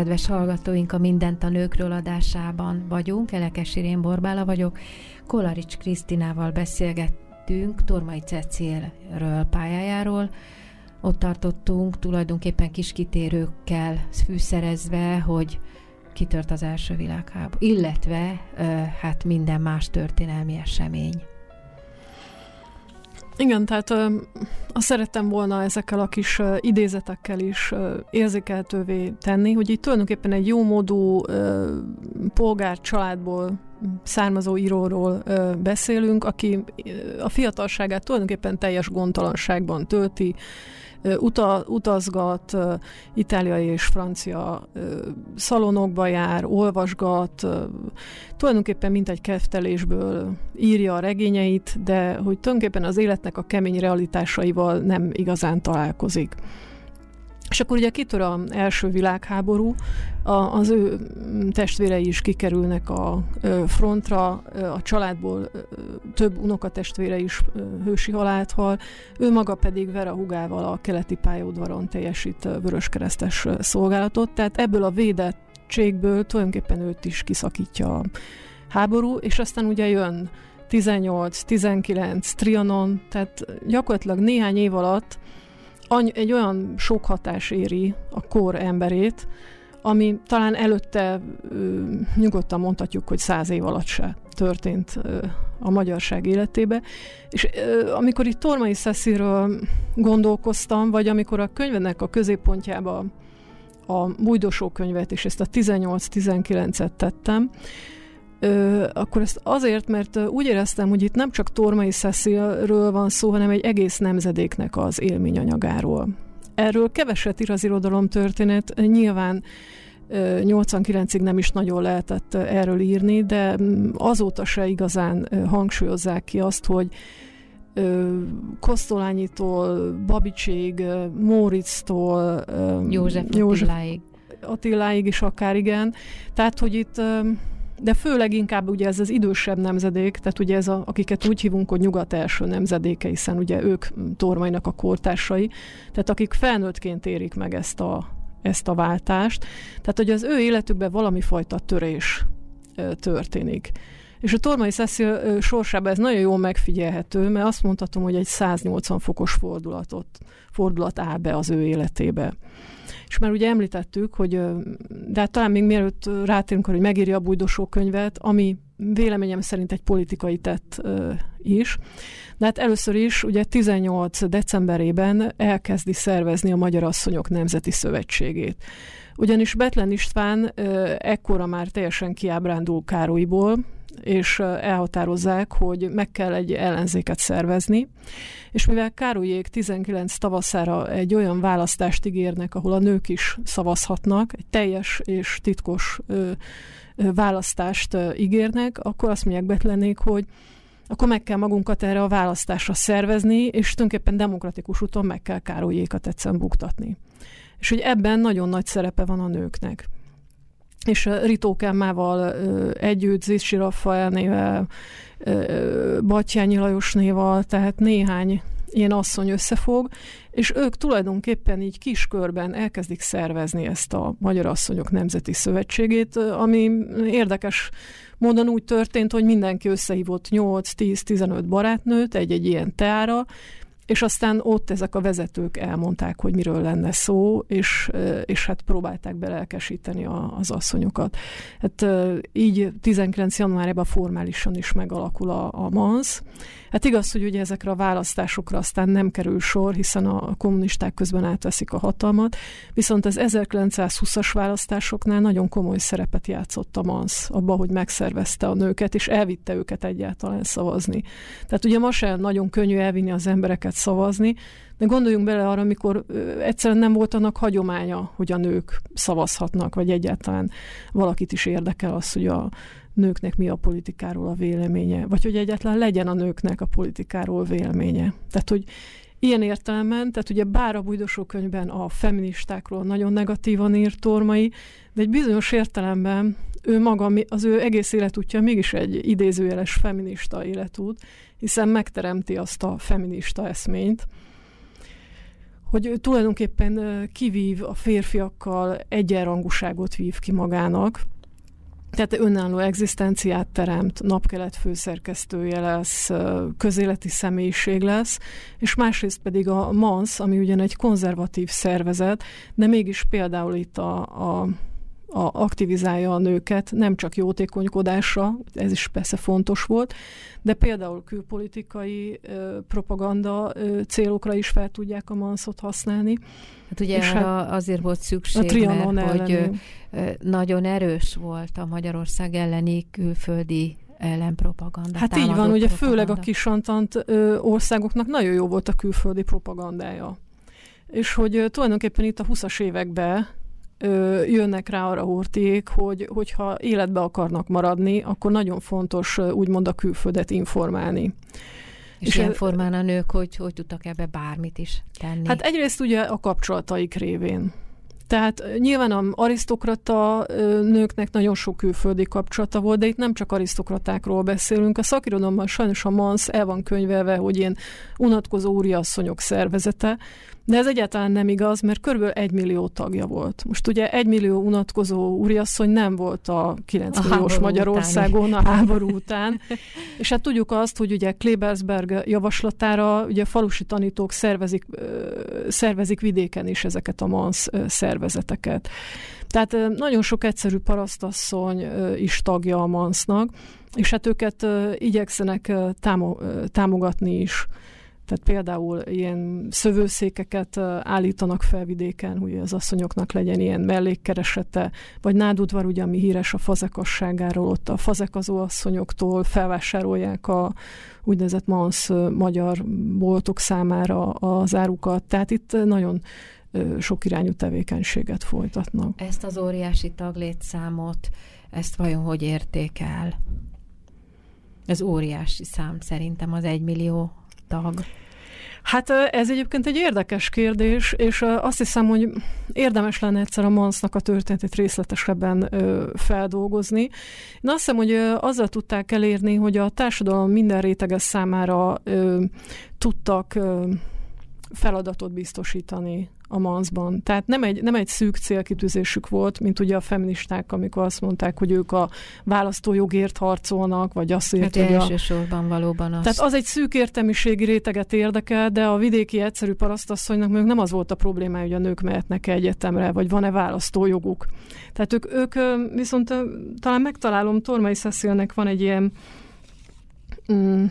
Kedves hallgatóink, a Mindent a nőkről adásában vagyunk. Elekes Irén Borbála vagyok. Kolarics Krisztinával beszélgettünk Tormai Cecilről pályájáról. Ott tartottunk tulajdonképpen kis kitérőkkel fűszerezve, hogy kitört az első világháború, illetve hát minden más történelmi esemény. Igen, tehát ö, azt szerettem volna ezekkel a kis ö, idézetekkel is ö, érzékeltővé tenni, hogy itt tulajdonképpen egy jó módú polgár családból származó íróról beszélünk, aki a fiatalságát tulajdonképpen teljes gondtalanságban tölti, uta, utazgat, itáliai és francia szalonokba jár, olvasgat, tulajdonképpen mint egy keftelésből írja a regényeit, de hogy tulajdonképpen az életnek a kemény realitásaival nem igazán találkozik. És akkor ugye kitör az első világháború, a, az ő testvérei is kikerülnek a frontra, a családból több unokatestvére is hősi halált hal, ő maga pedig Vera hugával a keleti pályaudvaron teljesít vöröskeresztes szolgálatot, tehát ebből a védettségből tulajdonképpen őt is kiszakítja a háború, és aztán ugye jön 18, 19, Trianon, tehát gyakorlatilag néhány év alatt egy olyan sok hatás éri a kor emberét, ami talán előtte ö, nyugodtan mondhatjuk, hogy száz év alatt se történt ö, a magyarság életébe. És ö, amikor itt Tormai Szeszéről gondolkoztam, vagy amikor a könyvenek a középpontjába a bújdosó könyvet, és ezt a 18-19-et tettem, Ö, akkor ezt azért, mert úgy éreztem, hogy itt nem csak Tormai Cecilről van szó, hanem egy egész nemzedéknek az élményanyagáról. Erről keveset ír az irodalom történet, nyilván 89-ig nem is nagyon lehetett erről írni, de mm, azóta se igazán hangsúlyozzák ki azt, hogy Kosztolányitól, Babicsig, Móricztól, József, József Attiláig. Attiláig is akár igen. Tehát, hogy itt de főleg inkább ugye ez az idősebb nemzedék, tehát ugye ez a, akiket úgy hívunk, hogy nyugat első nemzedéke, hiszen ugye ők Tormainak a kortársai, tehát akik felnőttként érik meg ezt a, ezt a váltást, tehát hogy az ő életükben valami fajta törés történik. És a Tormai Cecil sorsában ez nagyon jól megfigyelhető, mert azt mondhatom, hogy egy 180 fokos fordulatot, fordulat áll be az ő életébe. És már ugye említettük, hogy de hát talán még mielőtt rátérünk hogy megírja a bújdosó könyvet, ami véleményem szerint egy politikai tett is. De hát először is ugye 18 decemberében elkezdi szervezni a Magyar Asszonyok Nemzeti Szövetségét. Ugyanis Betlen István ekkora már teljesen kiábrándul Károlyból, és elhatározzák, hogy meg kell egy ellenzéket szervezni, és mivel Károlyék 19 tavaszára egy olyan választást ígérnek, ahol a nők is szavazhatnak, egy teljes és titkos választást ígérnek, akkor azt mondják Betlenék, hogy akkor meg kell magunkat erre a választásra szervezni, és tulajdonképpen demokratikus úton meg kell Károlyékat egyszerűen buktatni. És hogy ebben nagyon nagy szerepe van a nőknek és Ritó Kemmával együtt, Zicsi Raffaelnével, Batyányi Lajosnéval, tehát néhány ilyen asszony összefog, és ők tulajdonképpen így kiskörben elkezdik szervezni ezt a Magyar Asszonyok Nemzeti Szövetségét, ami érdekes módon úgy történt, hogy mindenki összehívott 8-10-15 barátnőt egy-egy ilyen teára, és aztán ott ezek a vezetők elmondták, hogy miről lenne szó, és, és hát próbálták belelkesíteni a, az asszonyokat. Hát így 19. januárjában formálisan is megalakul a, a MANS. Hát igaz, hogy ugye ezekre a választásokra aztán nem kerül sor, hiszen a kommunisták közben átveszik a hatalmat, viszont az 1920-as választásoknál nagyon komoly szerepet játszott a MANS abban, hogy megszervezte a nőket, és elvitte őket egyáltalán szavazni. Tehát ugye ma sem nagyon könnyű elvinni az embereket szavazni, de gondoljunk bele arra, amikor egyszerűen nem volt annak hagyománya, hogy a nők szavazhatnak, vagy egyáltalán valakit is érdekel az, hogy a nőknek mi a politikáról a véleménye, vagy hogy egyáltalán legyen a nőknek a politikáról véleménye. Tehát, hogy ilyen értelemben, tehát ugye bár a bújdosó könyvben a feministákról nagyon negatívan írt Tormai, de egy bizonyos értelemben ő maga, az ő egész életútja mégis egy idézőjeles feminista életút, hiszen megteremti azt a feminista eszményt, hogy tulajdonképpen kivív a férfiakkal egyenrangúságot vív ki magának, tehát önálló egzisztenciát teremt, napkelet főszerkesztője lesz, közéleti személyiség lesz, és másrészt pedig a MANS, ami ugyan egy konzervatív szervezet, de mégis például itt a, a a, aktivizálja a nőket, nem csak jótékonykodásra, ez is persze fontos volt, de például külpolitikai ö, propaganda ö, célokra is fel tudják a manszot használni. Hát ugye és hát azért volt szükség, a mert hogy ö, nagyon erős volt a Magyarország elleni külföldi ellenpropaganda. Hát így van, ugye propaganda. főleg a kisantant ö, országoknak nagyon jó volt a külföldi propagandája. És hogy ö, tulajdonképpen itt a 20-as években ö, jönnek rá arra hurték, hogy hogyha életbe akarnak maradni, akkor nagyon fontos úgymond a külföldet informálni. És, és ilyen formán a nők, hogy, hogy tudtak ebbe bármit is tenni? Hát egyrészt ugye a kapcsolataik révén. Tehát nyilván a arisztokrata nőknek nagyon sok külföldi kapcsolata volt, de itt nem csak arisztokratákról beszélünk. A szakirodalomban sajnos a MANS el van könyvelve, hogy ilyen unatkozó úriasszonyok szervezete, de ez egyáltalán nem igaz, mert körülbelül egy millió tagja volt. Most ugye egy millió unatkozó úriasszony nem volt a 9 a milliós Magyarországon utáni. a háború után. És hát tudjuk azt, hogy ugye Klebersberg javaslatára ugye falusi tanítók szervezik, szervezik vidéken is ezeket a MANS szervezeteket. Tehát nagyon sok egyszerű parasztasszony is tagja a MANS-nak, és hát őket igyekszenek támogatni is. Tehát például ilyen szövőszékeket állítanak fel vidéken, hogy az asszonyoknak legyen ilyen mellékkeresete, vagy Nádudvar, ugye, ami híres a fazekasságáról, ott a fazekozó asszonyoktól felvásárolják a úgynevezett mansz magyar boltok számára az árukat. Tehát itt nagyon sok irányú tevékenységet folytatnak. Ezt az óriási taglétszámot, ezt vajon hogy értékel? Ez óriási szám szerintem az egymillió tag. Hát ez egyébként egy érdekes kérdés, és azt hiszem, hogy érdemes lenne egyszer a Mansznak a történetét részletesebben feldolgozni. Én azt hiszem, hogy azzal tudták elérni, hogy a társadalom minden rétege számára tudtak feladatot biztosítani a manszban. Tehát nem egy, nem egy szűk célkitűzésük volt, mint ugye a feministák, amikor azt mondták, hogy ők a választójogért harcolnak, vagy azért, hát hogy elsősorban a... valóban az. Tehát az egy szűk értelmiségi réteget érdekel, de a vidéki egyszerű parasztasszonynak még nem az volt a problémája, hogy a nők mehetnek -e egyetemre, vagy van-e választójoguk. Tehát ők, ők viszont talán megtalálom, Tormai Cecilnek van egy ilyen, mm,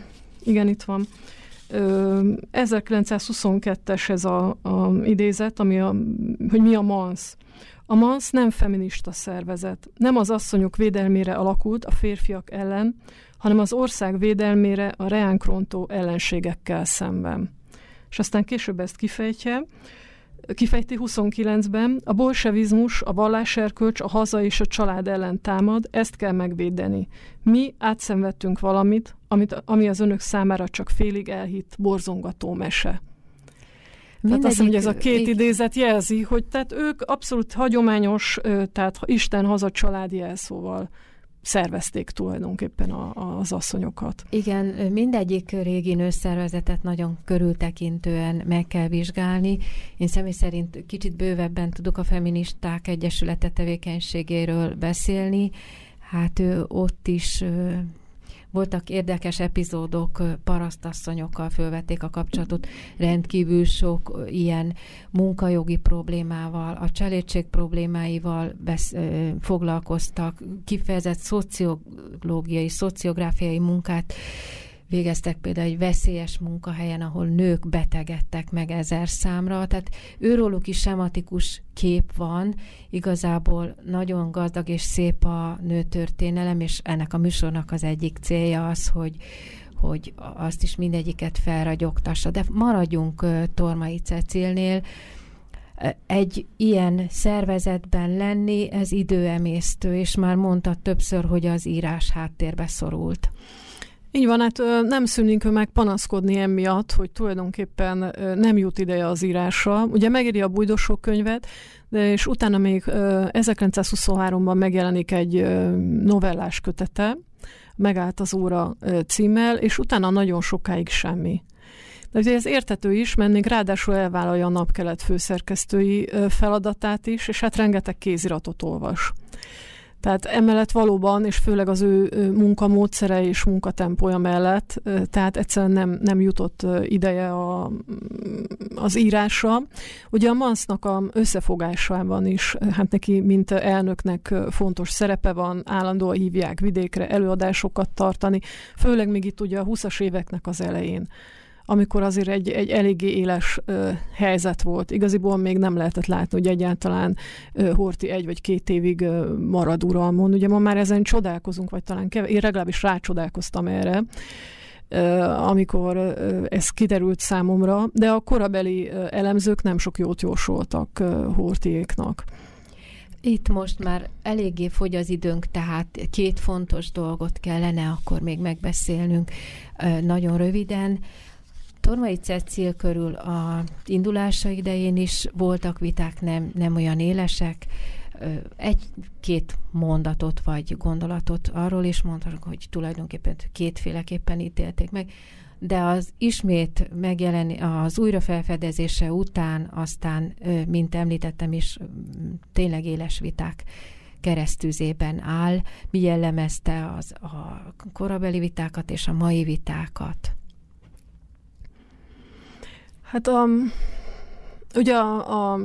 igen, itt van, 1922-es ez a, a idézet, ami a, hogy mi a MANS. A MANS nem feminista szervezet, nem az asszonyok védelmére alakult a férfiak ellen, hanem az ország védelmére a reánkrontó ellenségekkel szemben. És aztán később ezt kifejtje, kifejti 29-ben, a bolsevizmus, a valláserkölcs, a haza és a család ellen támad, ezt kell megvédeni. Mi átszenvedtünk valamit, amit, ami az önök számára csak félig elhitt borzongató mese. Tehát azt mondja, hogy ez a két idézet jelzi, hogy tehát ők abszolút hagyományos, tehát Isten haza család jelszóval szervezték tulajdonképpen a, az asszonyokat. Igen, mindegyik régi nőszervezetet nagyon körültekintően meg kell vizsgálni. Én személy szerint kicsit bővebben tudok a feministák egyesülete tevékenységéről beszélni. Hát ő ott is voltak érdekes epizódok, parasztasszonyokkal fölvették a kapcsolatot, rendkívül sok ilyen munkajogi problémával, a cselédség problémáival besz, foglalkoztak, kifejezett szociológiai, szociográfiai munkát végeztek például egy veszélyes munkahelyen, ahol nők betegedtek meg ezer számra, tehát őróluk is sematikus kép van, igazából nagyon gazdag és szép a nőtörténelem, és ennek a műsornak az egyik célja az, hogy, hogy azt is mindegyiket felragyogtassa. De maradjunk Tormai Cecilnél, egy ilyen szervezetben lenni, ez időemésztő, és már mondta többször, hogy az írás háttérbe szorult. Így van, hát nem szűnünk meg panaszkodni emiatt, hogy tulajdonképpen nem jut ideje az írásra. Ugye megéri a bújdosok könyvet, de és utána még 1923-ban megjelenik egy novellás kötete, megállt az óra címmel, és utána nagyon sokáig semmi. De ugye ez értető is, mert még ráadásul elvállalja a napkelet főszerkesztői feladatát is, és hát rengeteg kéziratot olvas. Tehát emellett valóban, és főleg az ő munkamódszere és munkatempója mellett, tehát egyszerűen nem, nem jutott ideje a, az írásra. Ugye a Mansznak a összefogásában is, hát neki, mint elnöknek fontos szerepe van, állandóan hívják vidékre előadásokat tartani, főleg még itt ugye a 20-as éveknek az elején amikor azért egy, egy eléggé éles ö, helyzet volt. Igaziból még nem lehetett látni, hogy egyáltalán ö, Horti egy vagy két évig ö, marad uralmon. Ugye ma már ezen csodálkozunk, vagy talán kevés, én legalábbis rácsodálkoztam erre, amikor ez kiderült számomra, de a korabeli elemzők nem sok jót jósoltak Hortiéknak. Itt most már eléggé fogy az időnk, tehát két fontos dolgot kellene akkor még megbeszélnünk nagyon röviden. Tormai Cecil körül a indulása idején is voltak viták, nem, nem olyan élesek. Egy-két mondatot vagy gondolatot arról is mondhatok, hogy tulajdonképpen kétféleképpen ítélték meg, de az ismét megjeleni, az újrafelfedezése után aztán, mint említettem is, tényleg éles viták keresztüzében áll. Mi jellemezte az a korabeli vitákat és a mai vitákat? Hát a, ugye a, a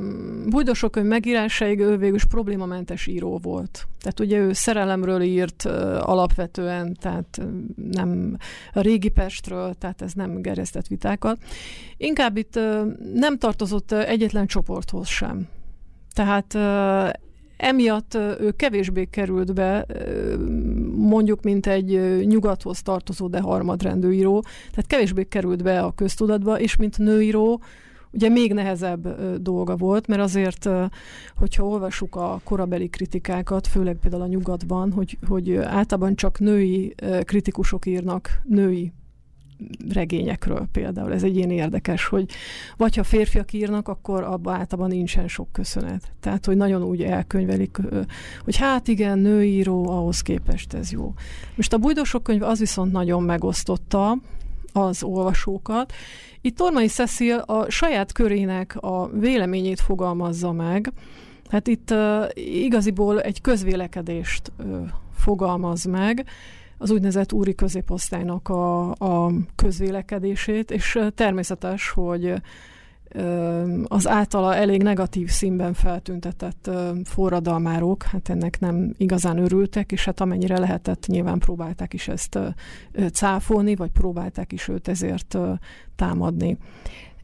Bújdosok megírásaig ő végül is problémamentes író volt. Tehát ugye ő szerelemről írt alapvetően, tehát nem a régi Pestről, tehát ez nem gerjesztett vitákat. Inkább itt nem tartozott egyetlen csoporthoz sem. Tehát emiatt ő kevésbé került be, mondjuk, mint egy nyugathoz tartozó, de harmadrendű író, tehát kevésbé került be a köztudatba, és mint nőíró, ugye még nehezebb dolga volt, mert azért, hogyha olvasuk a korabeli kritikákat, főleg például a nyugatban, hogy, hogy általában csak női kritikusok írnak női regényekről például. Ez egy ilyen érdekes, hogy vagy ha férfiak írnak, akkor abban általában nincsen sok köszönet. Tehát, hogy nagyon úgy elkönyvelik, hogy hát igen, nőíró, ahhoz képest ez jó. Most a Bujdosok könyv az viszont nagyon megosztotta az olvasókat. Itt Tormai Cecil a saját körének a véleményét fogalmazza meg, Hát itt uh, igaziból egy közvélekedést uh, fogalmaz meg, az úgynevezett úri középosztálynak a, a közvélekedését, és természetes, hogy az általa elég negatív színben feltüntetett forradalmárok, hát ennek nem igazán örültek, és hát amennyire lehetett, nyilván próbálták is ezt cáfolni, vagy próbálták is őt ezért támadni.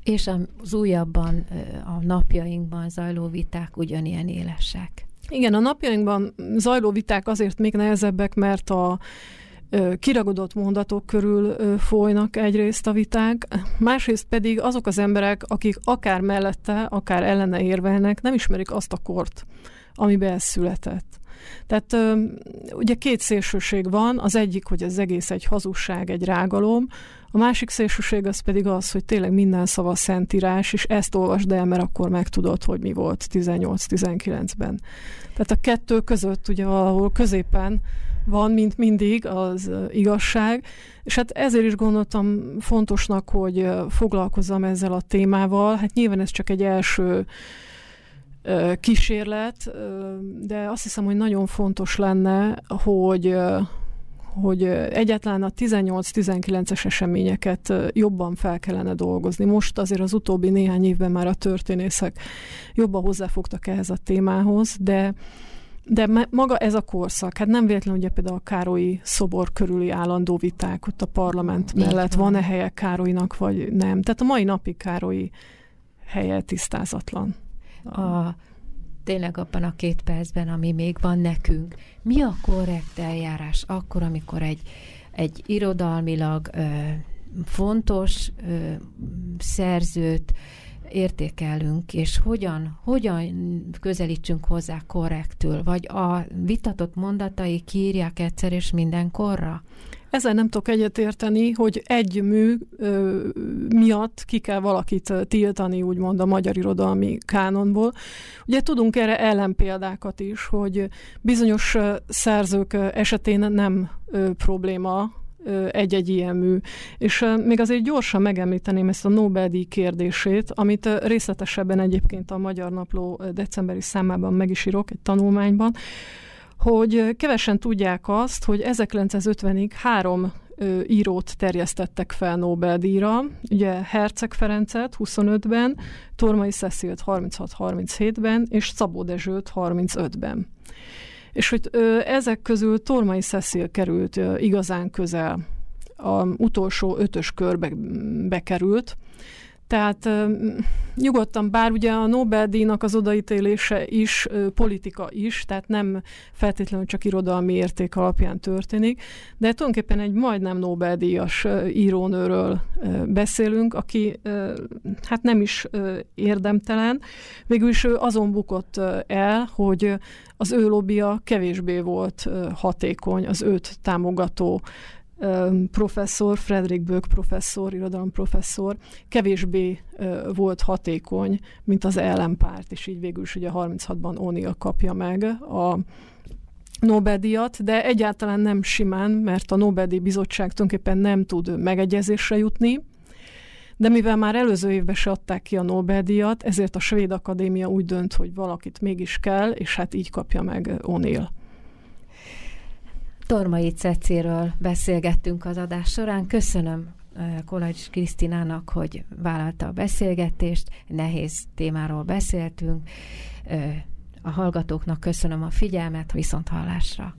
És az újabban, a napjainkban zajló viták ugyanilyen élesek. Igen, a napjainkban zajló viták azért még nehezebbek, mert a kiragadott mondatok körül folynak egyrészt a viták, másrészt pedig azok az emberek, akik akár mellette, akár ellene érvelnek, nem ismerik azt a kort, amiben ez született. Tehát ugye két szélsőség van, az egyik, hogy az egész egy hazugság, egy rágalom, a másik szélsőség az pedig az, hogy tényleg minden szava szentírás, és ezt olvasd el, mert akkor megtudod, hogy mi volt 18-19-ben. Tehát a kettő között ugye valahol középen van, mint mindig, az igazság, és hát ezért is gondoltam fontosnak, hogy foglalkozzam ezzel a témával. Hát nyilván ez csak egy első kísérlet, de azt hiszem, hogy nagyon fontos lenne, hogy hogy egyáltalán a 18-19-es eseményeket jobban fel kellene dolgozni. Most azért az utóbbi néhány évben már a történészek jobban hozzáfogtak ehhez a témához, de de maga ez a korszak, hát nem véletlenül ugye például a Károlyi szobor körüli állandó viták ott a parlament mellett, van. van-e helye Károlynak, vagy nem. Tehát a mai napig Károlyi helye tisztázatlan. A, tényleg abban a két percben, ami még van nekünk, mi a korrekt eljárás akkor, amikor egy, egy irodalmilag ö, fontos ö, szerzőt értékelünk, és hogyan, hogyan közelítsünk hozzá korrektül, vagy a vitatott mondatai kírják egyszer és mindenkorra? Ezzel nem tudok egyetérteni, hogy egy mű ö, miatt ki kell valakit tiltani, úgymond a magyar irodalmi kánonból. Ugye tudunk erre ellenpéldákat is, hogy bizonyos szerzők esetén nem ö, probléma egy-egy ilyen mű. És még azért gyorsan megemlíteném ezt a Nobel-díj kérdését, amit részletesebben egyébként a Magyar Napló decemberi számában meg is írok egy tanulmányban, hogy kevesen tudják azt, hogy 1950-ig három írót terjesztettek fel Nobel-díjra. Ugye Herceg Ferencet 25-ben, Tormai Szeszilt 36-37-ben, és Szabó Dezsőt 35-ben. És hogy ezek közül Tormai Cecil került igazán közel, a utolsó ötös körbe bekerült, tehát nyugodtan, bár ugye a Nobel-díjnak az odaítélése is politika is, tehát nem feltétlenül csak irodalmi érték alapján történik, de tulajdonképpen egy majdnem Nobel-díjas írónőről beszélünk, aki hát nem is érdemtelen, végül is ő azon bukott el, hogy az ő lobbia kevésbé volt hatékony az őt támogató professzor, Frederick Böck professzor, irodalomprofesszor kevésbé volt hatékony, mint az ellenpárt, és így végül is ugye 36-ban O'Neill kapja meg a Nobel-díjat, de egyáltalán nem simán, mert a Nobel-díj bizottság tulajdonképpen nem tud megegyezésre jutni, de mivel már előző évben se adták ki a Nobel-díjat, ezért a Svéd Akadémia úgy dönt, hogy valakit mégis kell, és hát így kapja meg O'Neill. Tormai Cecéről beszélgettünk az adás során. Köszönöm Kolács Krisztinának, hogy vállalta a beszélgetést, nehéz témáról beszéltünk. A hallgatóknak köszönöm a figyelmet, viszont hallásra.